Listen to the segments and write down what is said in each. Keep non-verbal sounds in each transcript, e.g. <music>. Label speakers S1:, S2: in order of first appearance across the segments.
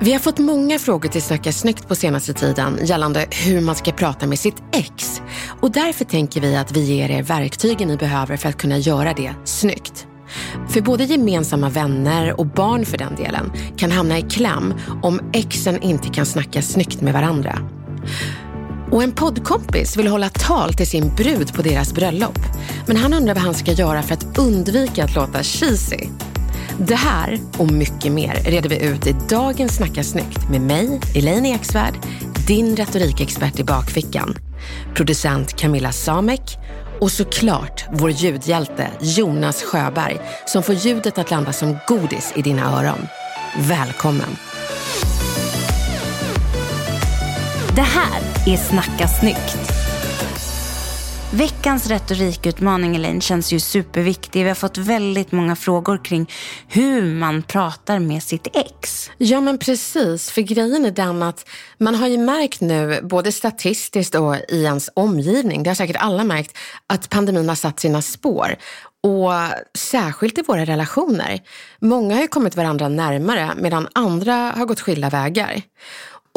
S1: Vi har fått många frågor till Snacka snyggt på senaste tiden gällande hur man ska prata med sitt ex. Och därför tänker vi att vi ger er verktygen ni behöver för att kunna göra det snyggt. För både gemensamma vänner och barn för den delen kan hamna i kläm om exen inte kan snacka snyggt med varandra. Och en poddkompis vill hålla tal till sin brud på deras bröllop. Men han undrar vad han ska göra för att undvika att låta cheesy. Det här och mycket mer reder vi ut i dagens Snacka snyggt med mig, Elaine Eksvärd, din retorikexpert i bakfickan, producent Camilla Samek och såklart vår ljudhjälte Jonas Sjöberg som får ljudet att landa som godis i dina öron. Välkommen!
S2: Det här är Snacka snyggt. Veckans retorikutmaning Elaine känns ju superviktig. Vi har fått väldigt många frågor kring hur man pratar med sitt ex.
S1: Ja men precis, för grejen är den att man har ju märkt nu, både statistiskt och i ens omgivning, det har säkert alla märkt, att pandemin har satt sina spår. Och särskilt i våra relationer. Många har ju kommit varandra närmare medan andra har gått skilda vägar.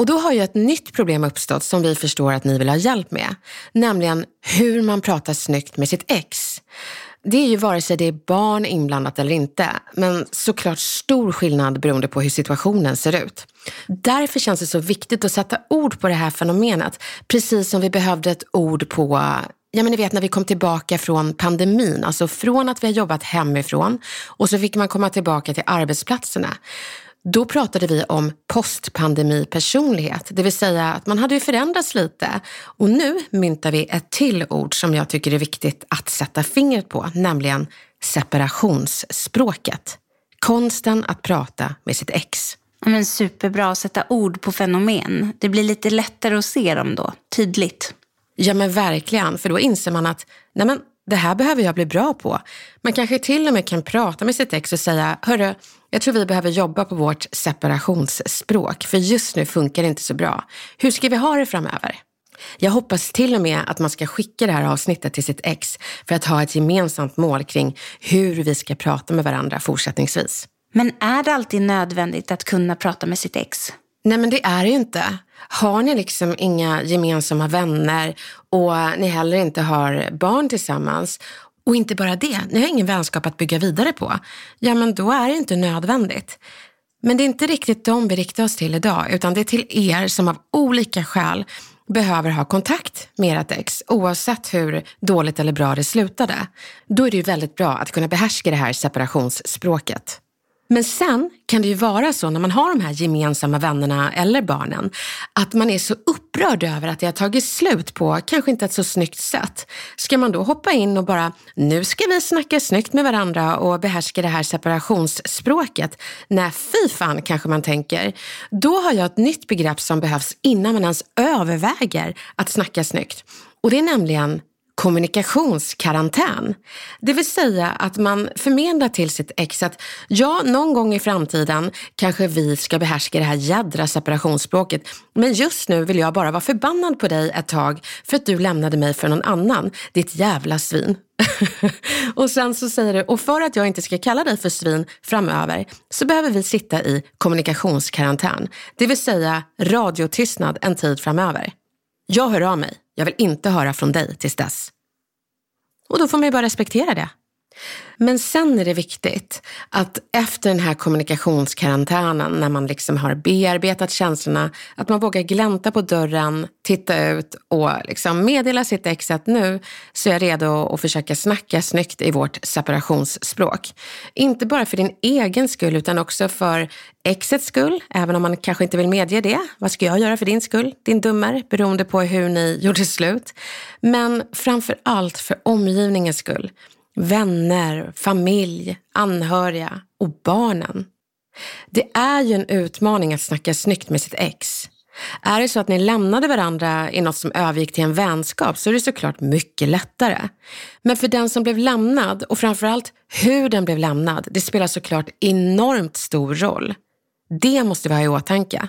S1: Och då har ju ett nytt problem uppstått som vi förstår att ni vill ha hjälp med. Nämligen hur man pratar snyggt med sitt ex. Det är ju vare sig det är barn inblandat eller inte, men såklart stor skillnad beroende på hur situationen ser ut. Därför känns det så viktigt att sätta ord på det här fenomenet, precis som vi behövde ett ord på Ja, men ni vet när vi kom tillbaka från pandemin, alltså från att vi har jobbat hemifrån och så fick man komma tillbaka till arbetsplatserna. Då pratade vi om postpandemipersonlighet, det vill säga att man hade ju förändrats lite. Och nu myntar vi ett till ord som jag tycker är viktigt att sätta fingret på, nämligen separationsspråket. Konsten att prata med sitt ex.
S2: Men superbra att sätta ord på fenomen. Det blir lite lättare att se dem då, tydligt.
S1: Ja men verkligen, för då inser man att nej men, det här behöver jag bli bra på. Man kanske till och med kan prata med sitt ex och säga, hörru, jag tror vi behöver jobba på vårt separationsspråk, för just nu funkar det inte så bra. Hur ska vi ha det framöver? Jag hoppas till och med att man ska skicka det här avsnittet till sitt ex för att ha ett gemensamt mål kring hur vi ska prata med varandra fortsättningsvis.
S2: Men är det alltid nödvändigt att kunna prata med sitt ex?
S1: Nej men det är det ju inte. Har ni liksom inga gemensamma vänner och ni heller inte har barn tillsammans och inte bara det, ni har ingen vänskap att bygga vidare på, ja men då är det inte nödvändigt. Men det är inte riktigt dem vi riktar oss till idag, utan det är till er som av olika skäl behöver ha kontakt med ert ex, oavsett hur dåligt eller bra det slutade. Då är det ju väldigt bra att kunna behärska det här separationsspråket. Men sen kan det ju vara så när man har de här gemensamma vännerna eller barnen att man är så upprörd över att det har tagit slut på kanske inte ett så snyggt sätt. Ska man då hoppa in och bara, nu ska vi snacka snyggt med varandra och behärska det här separationsspråket? Nej, fy fan kanske man tänker. Då har jag ett nytt begrepp som behövs innan man ens överväger att snacka snyggt. Och det är nämligen kommunikationskarantän. Det vill säga att man förmedlar till sitt ex att ja, någon gång i framtiden kanske vi ska behärska det här jädra separationsspråket. Men just nu vill jag bara vara förbannad på dig ett tag för att du lämnade mig för någon annan. Ditt jävla svin. <laughs> och sen så säger du, och för att jag inte ska kalla dig för svin framöver så behöver vi sitta i kommunikationskarantän. Det vill säga radiotystnad en tid framöver. Jag hör av mig. Jag vill inte höra från dig tills dess. Och då får man ju bara respektera det. Men sen är det viktigt att efter den här kommunikationskarantänen, när man liksom har bearbetat känslorna, att man vågar glänta på dörren, titta ut och liksom meddela sitt ex att nu så är jag redo att försöka snacka snyggt i vårt separationsspråk. Inte bara för din egen skull utan också för exets skull, även om man kanske inte vill medge det. Vad ska jag göra för din skull, din dummer, beroende på hur ni gjorde slut. Men framför allt för omgivningens skull vänner, familj, anhöriga och barnen. Det är ju en utmaning att snacka snyggt med sitt ex. Är det så att ni lämnade varandra i något som övergick till en vänskap så är det såklart mycket lättare. Men för den som blev lämnad och framförallt hur den blev lämnad, det spelar såklart enormt stor roll. Det måste vi ha i åtanke.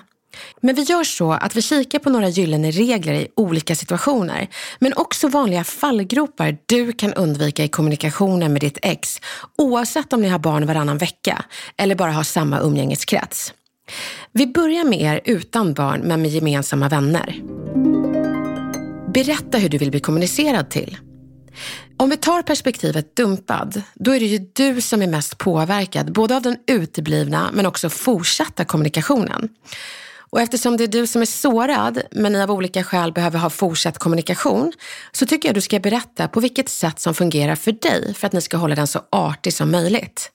S1: Men vi gör så att vi kikar på några gyllene regler i olika situationer, men också vanliga fallgropar du kan undvika i kommunikationen med ditt ex, oavsett om ni har barn varannan vecka eller bara har samma umgängeskrets. Vi börjar med er utan barn men med gemensamma vänner. Berätta hur du vill bli kommunicerad till. Om vi tar perspektivet dumpad, då är det ju du som är mest påverkad, både av den uteblivna men också fortsatta kommunikationen. Och eftersom det är du som är sårad, men ni av olika skäl behöver ha fortsatt kommunikation, så tycker jag du ska berätta på vilket sätt som fungerar för dig för att ni ska hålla den så artig som möjligt.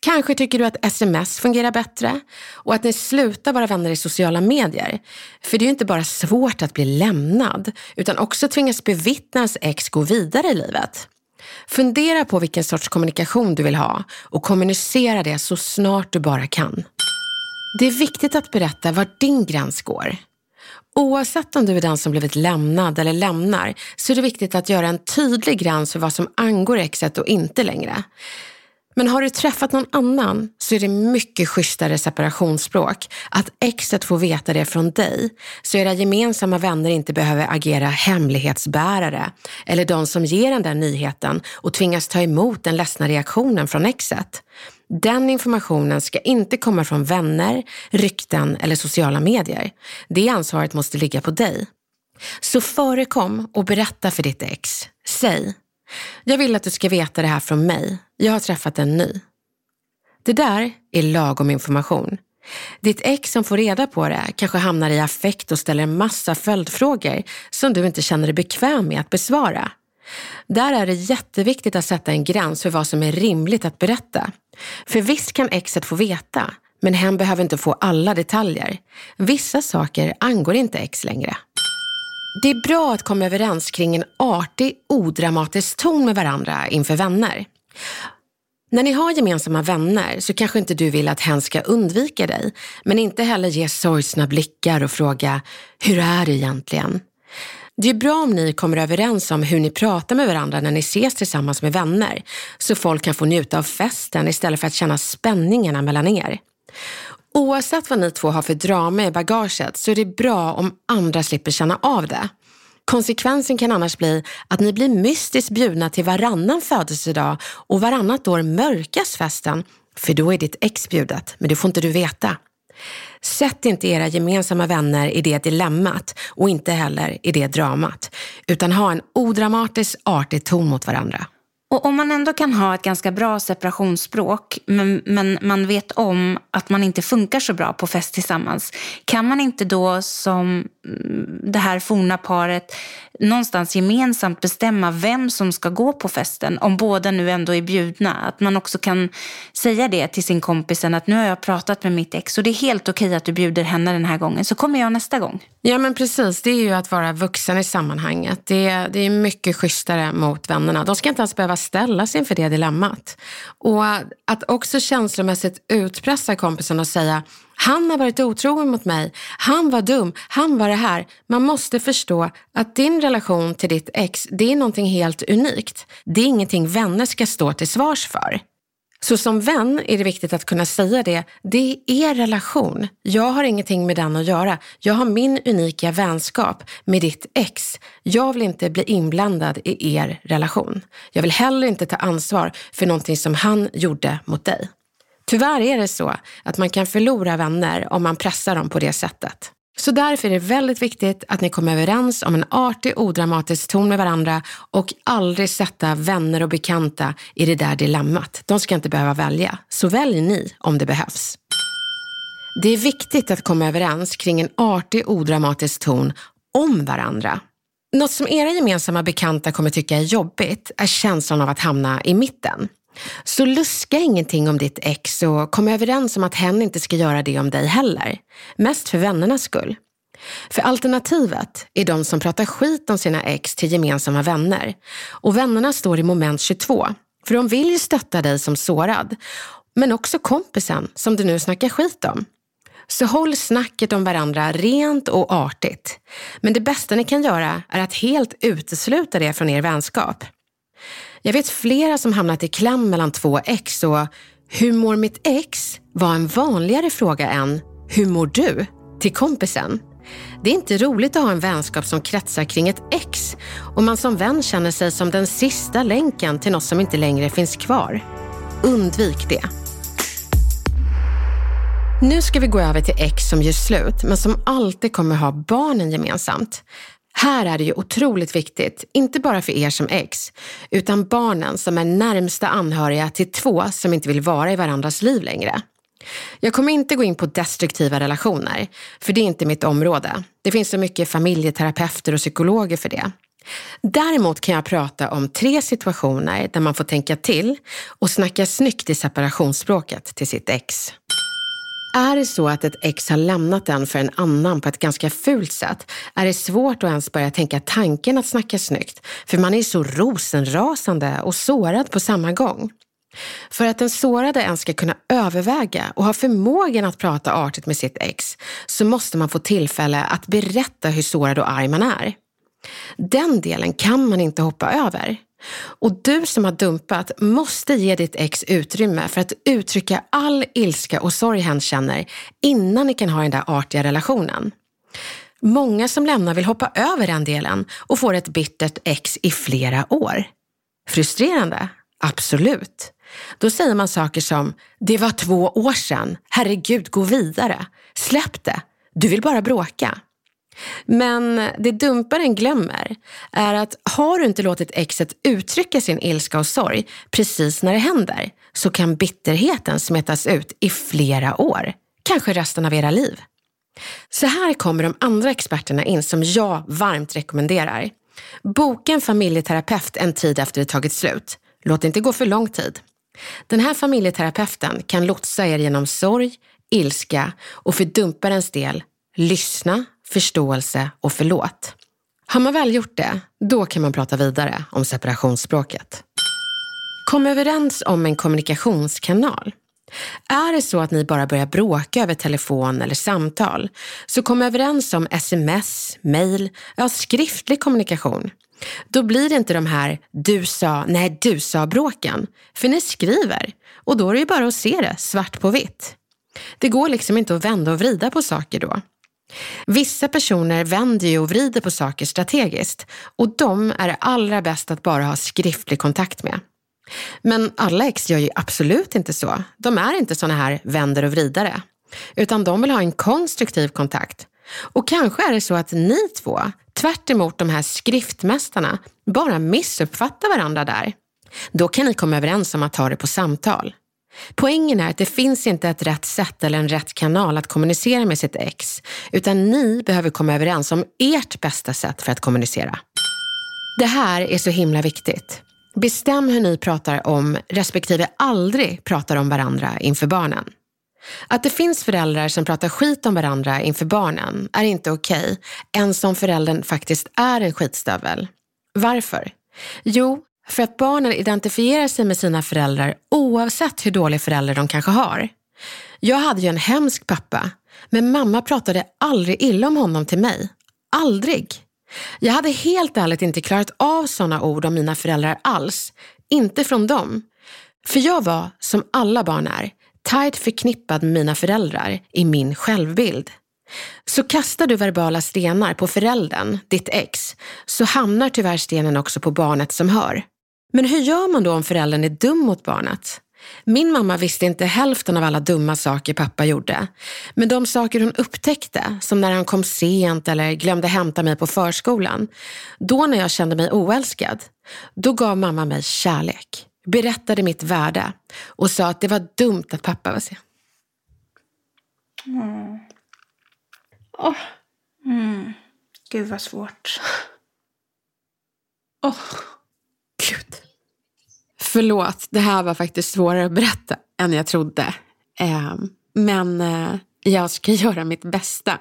S1: Kanske tycker du att sms fungerar bättre och att ni slutar vara vänner i sociala medier. För det är ju inte bara svårt att bli lämnad, utan också tvingas bevittna ens ex gå vidare i livet. Fundera på vilken sorts kommunikation du vill ha och kommunicera det så snart du bara kan. Det är viktigt att berätta var din gräns går. Oavsett om du är den som blivit lämnad eller lämnar så är det viktigt att göra en tydlig gräns för vad som angår exet och inte längre. Men har du träffat någon annan så är det mycket schysstare separationsspråk att exet får veta det från dig så era gemensamma vänner inte behöver agera hemlighetsbärare eller de som ger den där nyheten och tvingas ta emot den ledsna reaktionen från exet. Den informationen ska inte komma från vänner, rykten eller sociala medier. Det ansvaret måste ligga på dig. Så förekom och berätta för ditt ex. Säg, jag vill att du ska veta det här från mig. Jag har träffat en ny. Det där är lagom information. Ditt ex som får reda på det kanske hamnar i affekt och ställer en massa följdfrågor som du inte känner dig bekväm med att besvara. Där är det jätteviktigt att sätta en gräns för vad som är rimligt att berätta. För visst kan exet få veta, men hen behöver inte få alla detaljer. Vissa saker angår inte ex längre. Det är bra att komma överens kring en artig, odramatisk ton med varandra inför vänner. När ni har gemensamma vänner så kanske inte du vill att hen ska undvika dig, men inte heller ge sorgsna blickar och fråga “Hur är det egentligen?” Det är bra om ni kommer överens om hur ni pratar med varandra när ni ses tillsammans med vänner, så folk kan få njuta av festen istället för att känna spänningarna mellan er. Oavsett vad ni två har för drama i bagaget så är det bra om andra slipper känna av det. Konsekvensen kan annars bli att ni blir mystiskt bjudna till varannan födelsedag och varannat år mörkas festen, för då är ditt ex bjudet, men det får inte du veta. Sätt inte era gemensamma vänner i det dilemmat och inte heller i det dramat, utan ha en odramatisk, artig ton mot varandra.
S2: Och om man ändå kan ha ett ganska bra separationsspråk men, men man vet om att man inte funkar så bra på fest tillsammans. Kan man inte då som Mm, det här forna paret någonstans gemensamt bestämma vem som ska gå på festen om båda nu ändå är bjudna? Att man också kan säga det till sin kompisen att nu har jag pratat med mitt ex och det är helt okej att du bjuder henne den här gången så kommer jag nästa gång.
S1: Ja men precis, det är ju att vara vuxen i sammanhanget. Det, det är mycket schysstare mot vännerna. De ska inte ens behöva ställas inför det dilemmat. Och att också känslomässigt utpressa kompisen och säga han har varit otrogen mot mig, han var dum, han var det här. Man måste förstå att din relation till ditt ex, det är någonting helt unikt. Det är ingenting vänner ska stå till svars för. Så som vän är det viktigt att kunna säga det. Det är er relation. Jag har ingenting med den att göra. Jag har min unika vänskap med ditt ex. Jag vill inte bli inblandad i er relation. Jag vill heller inte ta ansvar för någonting som han gjorde mot dig. Tyvärr är det så att man kan förlora vänner om man pressar dem på det sättet. Så därför är det väldigt viktigt att ni kommer överens om en artig, odramatisk ton med varandra och aldrig sätta vänner och bekanta i det där dilemmat. De ska inte behöva välja, så välj ni om det behövs. Det är viktigt att komma överens kring en artig, odramatisk ton om varandra. Något som era gemensamma bekanta kommer tycka är jobbigt är känslan av att hamna i mitten. Så luska ingenting om ditt ex och kom överens om att hen inte ska göra det om dig heller. Mest för vännernas skull. För alternativet är de som pratar skit om sina ex till gemensamma vänner. Och vännerna står i moment 22. För de vill ju stötta dig som sårad. Men också kompisen som du nu snackar skit om. Så håll snacket om varandra rent och artigt. Men det bästa ni kan göra är att helt utesluta det från er vänskap. Jag vet flera som hamnat i kläm mellan två ex och hur mår mitt ex var en vanligare fråga än hur mår du till kompisen. Det är inte roligt att ha en vänskap som kretsar kring ett ex och man som vän känner sig som den sista länken till något som inte längre finns kvar. Undvik det. Nu ska vi gå över till ex som gör slut men som alltid kommer ha barnen gemensamt. Här är det ju otroligt viktigt, inte bara för er som ex, utan barnen som är närmsta anhöriga till två som inte vill vara i varandras liv längre. Jag kommer inte gå in på destruktiva relationer, för det är inte mitt område. Det finns så mycket familjeterapeuter och psykologer för det. Däremot kan jag prata om tre situationer där man får tänka till och snacka snyggt i separationsspråket till sitt ex. Är det så att ett ex har lämnat en för en annan på ett ganska fult sätt är det svårt att ens börja tänka tanken att snacka snyggt, för man är så rosenrasande och sårad på samma gång. För att den sårade ens ska kunna överväga och ha förmågan att prata artigt med sitt ex så måste man få tillfälle att berätta hur sårad och arg man är. Den delen kan man inte hoppa över. Och du som har dumpat måste ge ditt ex utrymme för att uttrycka all ilska och sorg hen känner innan ni kan ha den där artiga relationen. Många som lämnar vill hoppa över den delen och får ett bittert ex i flera år. Frustrerande? Absolut. Då säger man saker som, det var två år sedan, herregud gå vidare, släpp det, du vill bara bråka. Men det dumparen glömmer är att har du inte låtit exet uttrycka sin ilska och sorg precis när det händer så kan bitterheten smetas ut i flera år, kanske resten av era liv. Så här kommer de andra experterna in som jag varmt rekommenderar. Boka en familjeterapeut en tid efter det tagit slut. Låt det inte gå för lång tid. Den här familjeterapeuten kan lotsa er genom sorg, ilska och för dumparens del lyssna, förståelse och förlåt. Har man väl gjort det, då kan man prata vidare om separationsspråket. Kom överens om en kommunikationskanal. Är det så att ni bara börjar bråka över telefon eller samtal, så kom överens om sms, mail, ja skriftlig kommunikation. Då blir det inte de här du sa, nej du sa bråken. För ni skriver och då är det ju bara att se det svart på vitt. Det går liksom inte att vända och vrida på saker då. Vissa personer vänder ju och vrider på saker strategiskt och de är det allra bäst att bara ha skriftlig kontakt med. Men alla ex gör ju absolut inte så. De är inte såna här vänder och vridare, utan de vill ha en konstruktiv kontakt. Och kanske är det så att ni två, tvärt de här skriftmästarna, bara missuppfattar varandra där. Då kan ni komma överens om att ta det på samtal. Poängen är att det finns inte ett rätt sätt eller en rätt kanal att kommunicera med sitt ex, utan ni behöver komma överens om ert bästa sätt för att kommunicera. Det här är så himla viktigt. Bestäm hur ni pratar om respektive aldrig pratar om varandra inför barnen. Att det finns föräldrar som pratar skit om varandra inför barnen är inte okej, okay, ens om föräldern faktiskt är en skitstövel. Varför? Jo, för att barnen identifierar sig med sina föräldrar oavsett hur dålig förälder de kanske har. Jag hade ju en hemsk pappa, men mamma pratade aldrig illa om honom till mig. Aldrig. Jag hade helt ärligt inte klarat av sådana ord om mina föräldrar alls. Inte från dem. För jag var, som alla barn är, tajt förknippad med mina föräldrar i min självbild. Så kastar du verbala stenar på föräldern, ditt ex, så hamnar tyvärr stenen också på barnet som hör. Men hur gör man då om föräldern är dum mot barnet? Min mamma visste inte hälften av alla dumma saker pappa gjorde. Men de saker hon upptäckte, som när han kom sent eller glömde hämta mig på förskolan, då när jag kände mig oälskad, då gav mamma mig kärlek, berättade mitt värde och sa att det var dumt att pappa var sen.
S2: Mm. Oh. Mm. Gud vad svårt.
S1: Oh. Gud. Förlåt, det här var faktiskt svårare att berätta än jag trodde. Eh, men eh, jag ska <laughs> göra mitt bästa.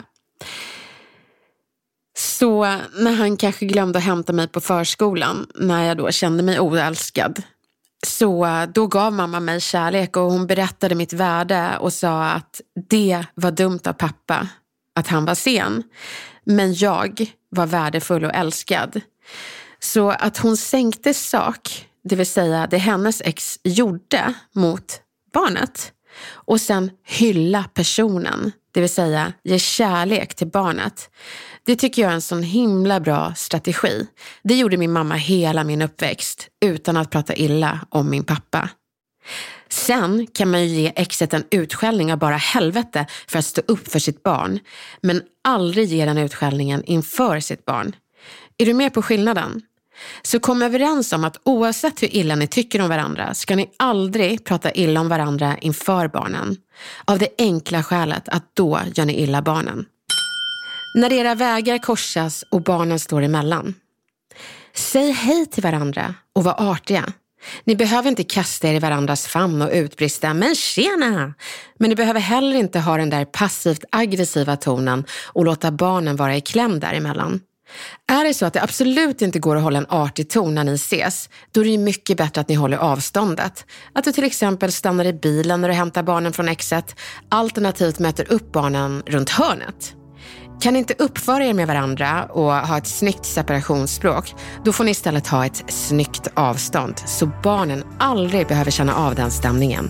S1: Så när han kanske glömde att hämta mig på förskolan, när jag då kände mig oälskad, så eh, då gav mamma mig kärlek och hon berättade mitt värde och sa att det var dumt av pappa, att han var sen. Men jag var värdefull och älskad. Så att hon sänkte sak, det vill säga det hennes ex gjorde mot barnet och sen hylla personen, det vill säga ge kärlek till barnet. Det tycker jag är en sån himla bra strategi. Det gjorde min mamma hela min uppväxt utan att prata illa om min pappa. Sen kan man ju ge exet en utskällning av bara helvete för att stå upp för sitt barn, men aldrig ge den utskällningen inför sitt barn. Är du med på skillnaden? Så kom överens om att oavsett hur illa ni tycker om varandra ska ni aldrig prata illa om varandra inför barnen. Av det enkla skälet att då gör ni illa barnen. När era vägar korsas och barnen står emellan. Säg hej till varandra och var artiga. Ni behöver inte kasta er i varandras famn och utbrista “men tjena!” Men ni behöver heller inte ha den där passivt aggressiva tonen och låta barnen vara i kläm däremellan. Är det så att det absolut inte går att hålla en artig ton när ni ses, då är det ju mycket bättre att ni håller avståndet. Att du till exempel stannar i bilen när du hämtar barnen från exet, alternativt möter upp barnen runt hörnet. Kan ni inte uppföra er med varandra och ha ett snyggt separationsspråk, då får ni istället ha ett snyggt avstånd så barnen aldrig behöver känna av den stämningen.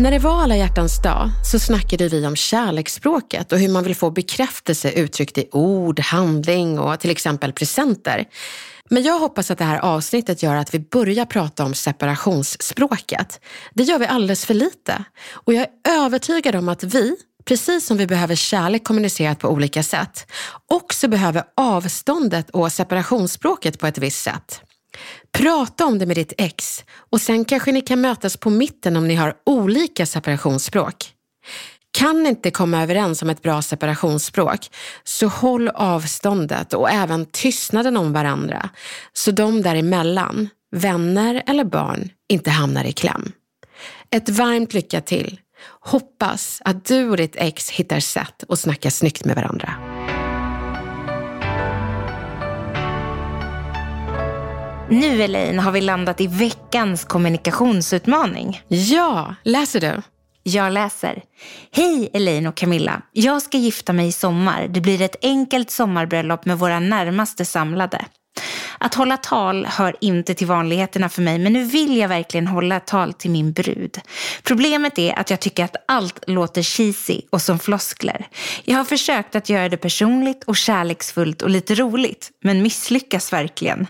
S1: När det var alla hjärtans dag så snackade vi om kärleksspråket och hur man vill få bekräftelse uttryckt i ord, handling och till exempel presenter. Men jag hoppas att det här avsnittet gör att vi börjar prata om separationsspråket. Det gör vi alldeles för lite. Och jag är övertygad om att vi, precis som vi behöver kärlek kommunicerat på olika sätt, också behöver avståndet och separationsspråket på ett visst sätt. Prata om det med ditt ex och sen kanske ni kan mötas på mitten om ni har olika separationsspråk. Kan inte komma överens om ett bra separationsspråk, så håll avståndet och även tystnaden om varandra, så de däremellan, vänner eller barn, inte hamnar i kläm. Ett varmt lycka till! Hoppas att du och ditt ex hittar sätt att snacka snyggt med varandra.
S2: Nu Elaine har vi landat i veckans kommunikationsutmaning.
S1: Ja, läser du?
S2: Jag läser. Hej Elaine och Camilla. Jag ska gifta mig i sommar. Det blir ett enkelt sommarbröllop med våra närmaste samlade. Att hålla tal hör inte till vanligheterna för mig men nu vill jag verkligen hålla tal till min brud. Problemet är att jag tycker att allt låter cheesy och som floskler. Jag har försökt att göra det personligt och kärleksfullt och lite roligt men misslyckas verkligen.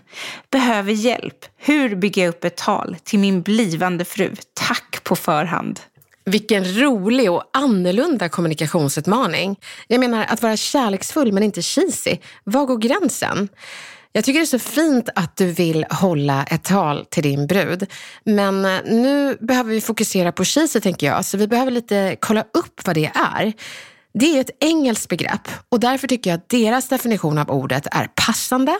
S2: Behöver hjälp. Hur bygger jag upp ett tal till min blivande fru? Tack på förhand.
S1: Vilken rolig och annorlunda kommunikationsutmaning. Jag menar, att vara kärleksfull men inte cheesy. Var går gränsen? Jag tycker det är så fint att du vill hålla ett tal till din brud. Men eh, nu behöver vi fokusera på cheesy tänker jag, så vi behöver lite kolla upp vad det är. Det är ett engelskt begrepp och därför tycker jag att deras definition av ordet är passande.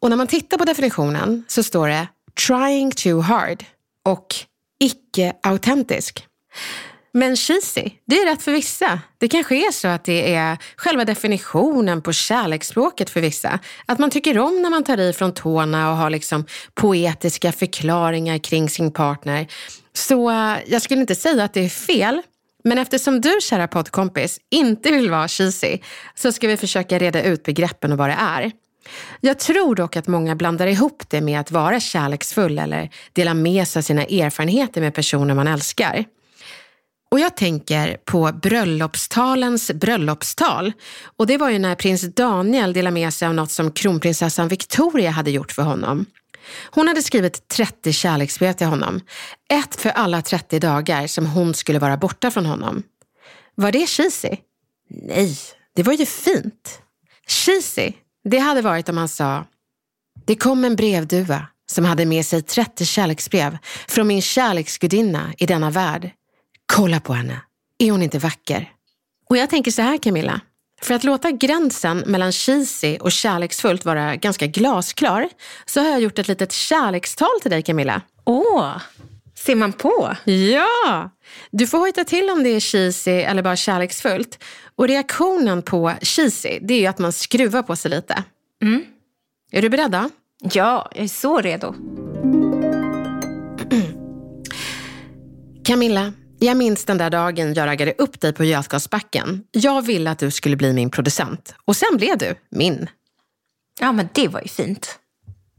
S1: Och när man tittar på definitionen så står det trying too hard och icke-autentisk. Men cheesy, det är rätt för vissa. Det kanske är så att det är själva definitionen på kärleksspråket för vissa. Att man tycker om när man tar i från tårna och har liksom poetiska förklaringar kring sin partner. Så eh, jag skulle inte säga att det är fel. Men eftersom du, kära poddkompis, inte vill vara cheesy så ska vi försöka reda ut begreppen och vad det är. Jag tror dock att många blandar ihop det med att vara kärleksfull eller dela med sig av sina erfarenheter med personer man älskar. Och jag tänker på bröllopstalens bröllopstal. Och det var ju när prins Daniel delade med sig av något som kronprinsessan Victoria hade gjort för honom. Hon hade skrivit 30 kärleksbrev till honom. Ett för alla 30 dagar som hon skulle vara borta från honom. Var det cheesy? Nej, det var ju fint. Cheesy, det hade varit om han sa Det kom en brevduva som hade med sig 30 kärleksbrev från min kärleksgudinna i denna värld. Kolla på henne. Är hon inte vacker? Och jag tänker så här Camilla. För att låta gränsen mellan cheesy och kärleksfullt vara ganska glasklar så har jag gjort ett litet kärlekstal till dig Camilla.
S2: Åh, ser man på?
S1: Ja! Du får hojta till om det är cheesy eller bara kärleksfullt. Och reaktionen på cheesy, det är att man skruvar på sig lite.
S2: Mm.
S1: Är du beredd då?
S2: Ja, jag är så redo.
S1: Camilla, jag minns den där dagen jag raggade upp dig på Götgasbacken. Jag ville att du skulle bli min producent. Och sen blev du min.
S2: Ja, men det var ju fint.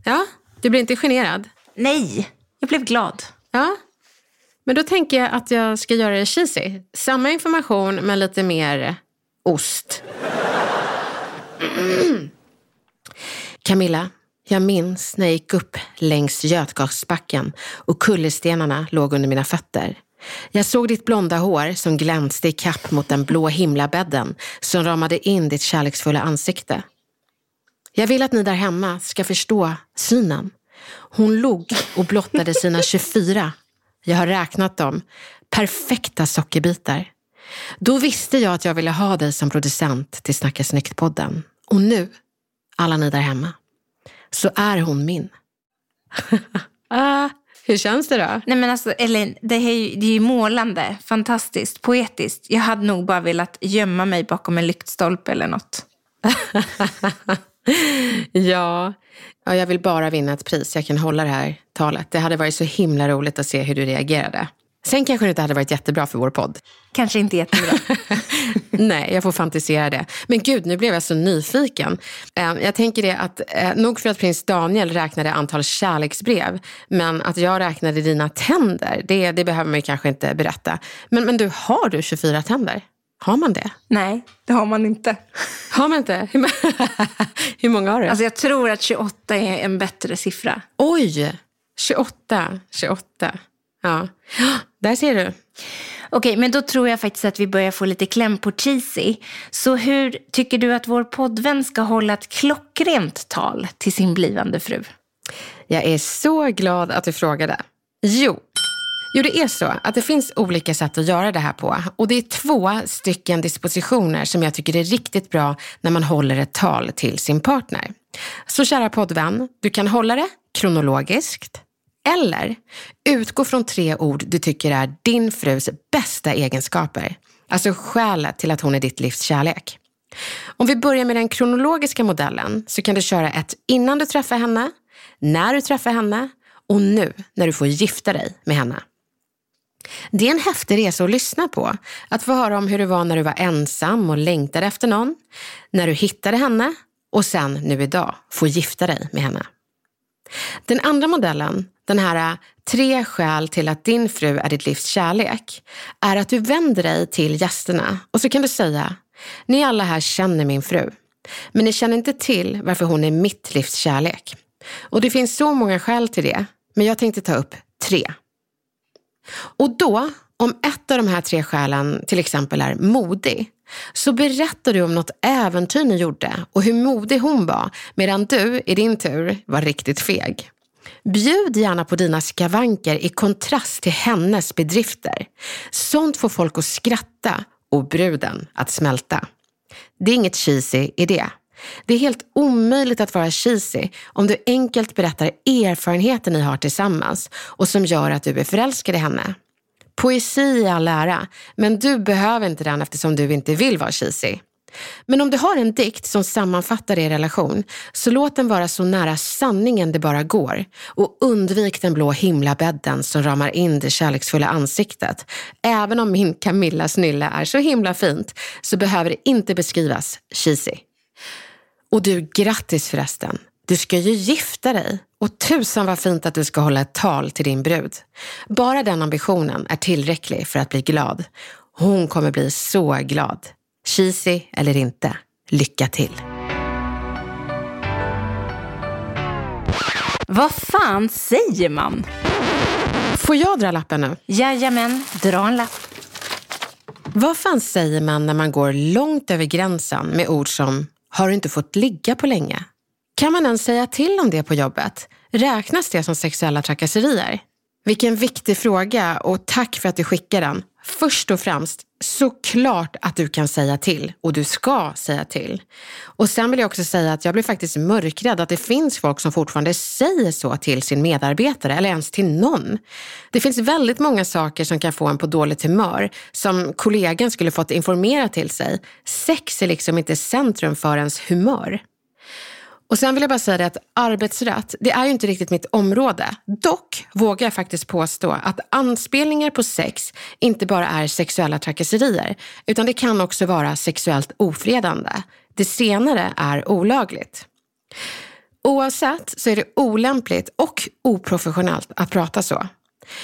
S1: Ja, du blir inte generad?
S2: Nej, jag blev glad.
S1: Ja, men då tänker jag att jag ska göra det cheesy. Samma information men lite mer ost. <clears throat> Camilla, jag minns när jag gick upp längs Götgasbacken och kullerstenarna låg under mina fötter. Jag såg ditt blonda hår som glänste i kapp mot den blå himlabädden som ramade in ditt kärleksfulla ansikte. Jag vill att ni där hemma ska förstå synen. Hon log och blottade sina <laughs> 24, jag har räknat dem, perfekta sockerbitar. Då visste jag att jag ville ha dig som producent till Snacka snyggt-podden. Och nu, alla ni där hemma, så är hon min. <laughs> hur känns det då?
S2: Nej men alltså Elin, det är, ju, det är ju målande, fantastiskt, poetiskt. Jag hade nog bara velat gömma mig bakom en lyktstolpe eller något. <laughs>
S1: ja. ja, jag vill bara vinna ett pris. Jag kan hålla det här talet. Det hade varit så himla roligt att se hur du reagerade. Sen kanske det inte hade varit jättebra för vår podd.
S2: Kanske inte jättebra. <laughs>
S1: Nej, jag får fantisera det. Men gud, nu blev jag så nyfiken. Eh, jag tänker det att, eh, nog för att prins Daniel räknade antal kärleksbrev, men att jag räknade dina tänder, det, det behöver man kanske inte berätta. Men, men du, har du 24 tänder? Har man det?
S2: Nej, det har man inte.
S1: Har man inte? <laughs> Hur många har du?
S2: Alltså jag tror att 28 är en bättre siffra.
S1: Oj! 28, 28. Ja, där ser du.
S2: Okej, men då tror jag faktiskt att vi börjar få lite kläm på cheesy. Så hur tycker du att vår poddvän ska hålla ett klockrent tal till sin blivande fru?
S1: Jag är så glad att du frågade. Jo, Jo, det är så att det finns olika sätt att göra det här på. Och det är två stycken dispositioner som jag tycker är riktigt bra när man håller ett tal till sin partner. Så kära poddvän, du kan hålla det kronologiskt eller utgå från tre ord du tycker är din frus bästa egenskaper. Alltså skälet till att hon är ditt livs kärlek. Om vi börjar med den kronologiska modellen så kan du köra ett innan du träffar henne, när du träffar henne och nu när du får gifta dig med henne. Det är en häftig resa att lyssna på. Att få höra om hur det var när du var ensam och längtade efter någon, när du hittade henne och sen nu idag få gifta dig med henne. Den andra modellen, den här äh, tre skäl till att din fru är ditt livs kärlek, är att du vänder dig till gästerna och så kan du säga, ni alla här känner min fru, men ni känner inte till varför hon är mitt livs kärlek. Och det finns så många skäl till det, men jag tänkte ta upp tre. Och då, om ett av de här tre skälen till exempel är modig, så berättar du om något äventyr ni gjorde och hur modig hon var, medan du i din tur var riktigt feg. Bjud gärna på dina skavanker i kontrast till hennes bedrifter. Sånt får folk att skratta och bruden att smälta. Det är inget cheesy i det. Det är helt omöjligt att vara cheesy om du enkelt berättar erfarenheten ni har tillsammans och som gör att du är förälskad i henne. Poesi i all ära, men du behöver inte den eftersom du inte vill vara cheesy. Men om du har en dikt som sammanfattar er relation, så låt den vara så nära sanningen det bara går. Och undvik den blå himlabädden som ramar in det kärleksfulla ansiktet. Även om min Camillas nylle är så himla fint, så behöver det inte beskrivas cheesy. Och du, grattis förresten. Du ska ju gifta dig. Och tusan vad fint att du ska hålla ett tal till din brud. Bara den ambitionen är tillräcklig för att bli glad. Hon kommer bli så glad. Cheesy eller inte, lycka till!
S2: Vad fan säger man?
S1: Får jag dra lappen nu?
S2: Jajamän, dra en lapp.
S1: Vad fan säger man när man går långt över gränsen med ord som “har du inte fått ligga på länge”? Kan man ens säga till om det på jobbet? Räknas det som sexuella trakasserier? Vilken viktig fråga och tack för att du skickar den. Först och främst, såklart att du kan säga till och du ska säga till. Och sen vill jag också säga att jag blir faktiskt mörkrädd att det finns folk som fortfarande säger så till sin medarbetare eller ens till någon. Det finns väldigt många saker som kan få en på dåligt humör som kollegan skulle fått informera till sig. Sex är liksom inte centrum för ens humör. Och sen vill jag bara säga det att arbetsrätt, det är ju inte riktigt mitt område. Dock vågar jag faktiskt påstå att anspelningar på sex inte bara är sexuella trakasserier, utan det kan också vara sexuellt ofredande. Det senare är olagligt. Oavsett så är det olämpligt och oprofessionellt att prata så.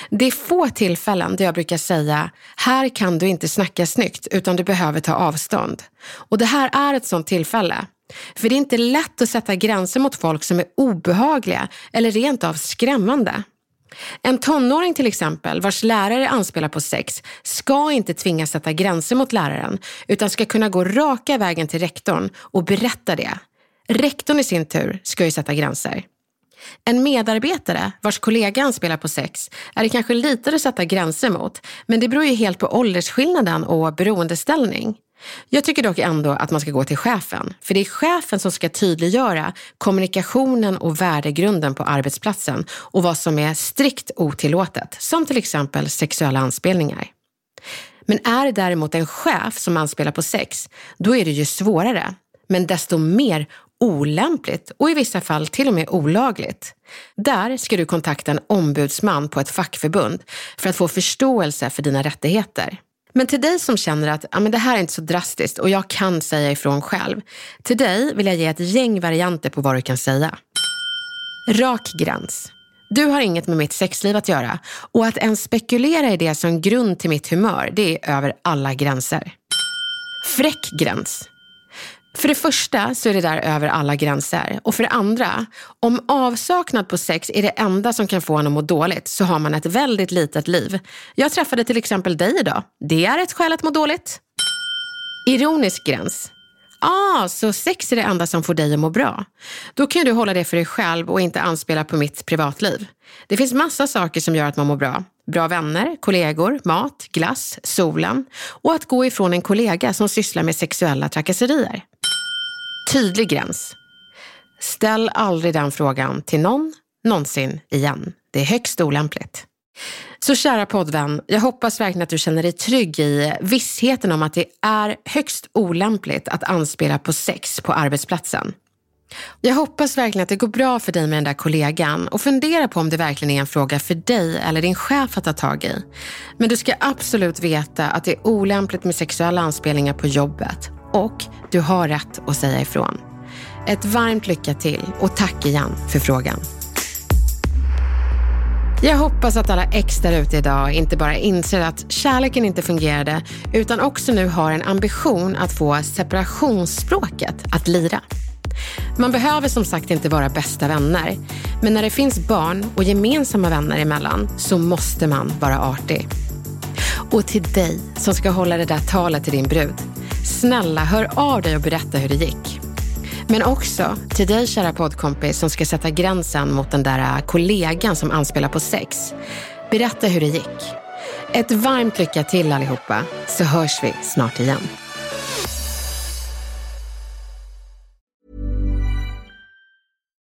S1: Det är få tillfällen där jag brukar säga, här kan du inte snacka snyggt utan du behöver ta avstånd. Och det här är ett sånt tillfälle. För det är inte lätt att sätta gränser mot folk som är obehagliga eller rent av skrämmande. En tonåring till exempel, vars lärare anspelar på sex, ska inte tvingas sätta gränser mot läraren, utan ska kunna gå raka vägen till rektorn och berätta det. Rektorn i sin tur ska ju sätta gränser. En medarbetare vars kollega anspelar på sex är det kanske lite att sätta gränser mot, men det beror ju helt på åldersskillnaden och beroendeställning. Jag tycker dock ändå att man ska gå till chefen, för det är chefen som ska tydliggöra kommunikationen och värdegrunden på arbetsplatsen och vad som är strikt otillåtet, som till exempel sexuella anspelningar. Men är det däremot en chef som anspelar på sex, då är det ju svårare, men desto mer olämpligt och i vissa fall till och med olagligt. Där ska du kontakta en ombudsman på ett fackförbund för att få förståelse för dina rättigheter. Men till dig som känner att ja, men det här är inte så drastiskt och jag kan säga ifrån själv. Till dig vill jag ge ett gäng varianter på vad du kan säga. Rak gräns. Du har inget med mitt sexliv att göra och att ens spekulera i det som grund till mitt humör, det är över alla gränser. Fräck gräns. För det första så är det där över alla gränser. Och för det andra, om avsaknad på sex är det enda som kan få en att må dåligt så har man ett väldigt litet liv. Jag träffade till exempel dig idag. Det är ett skäl att må dåligt. Ironisk gräns. Ah, så sex är det enda som får dig att må bra. Då kan du hålla det för dig själv och inte anspela på mitt privatliv. Det finns massa saker som gör att man mår bra. Bra vänner, kollegor, mat, glass, solen och att gå ifrån en kollega som sysslar med sexuella trakasserier. Tydlig gräns. Ställ aldrig den frågan till någon, någonsin igen. Det är högst olämpligt. Så kära poddvän, jag hoppas verkligen att du känner dig trygg i vissheten om att det är högst olämpligt att anspela på sex på arbetsplatsen. Jag hoppas verkligen att det går bra för dig med den där kollegan och fundera på om det verkligen är en fråga för dig eller din chef att ta tag i. Men du ska absolut veta att det är olämpligt med sexuella anspelningar på jobbet och du har rätt att säga ifrån. Ett varmt lycka till och tack igen för frågan. Jag hoppas att alla ex där ute idag inte bara inser att kärleken inte fungerade utan också nu har en ambition att få separationsspråket att lira. Man behöver som sagt inte vara bästa vänner, men när det finns barn och gemensamma vänner emellan så måste man vara artig. Och till dig som ska hålla det där talet till din brud. Snälla, hör av dig och berätta hur det gick. Men också till dig kära poddkompis som ska sätta gränsen mot den där äh, kollegan som anspelar på sex. Berätta hur det gick. Ett varmt lycka till allihopa, så hörs vi snart igen.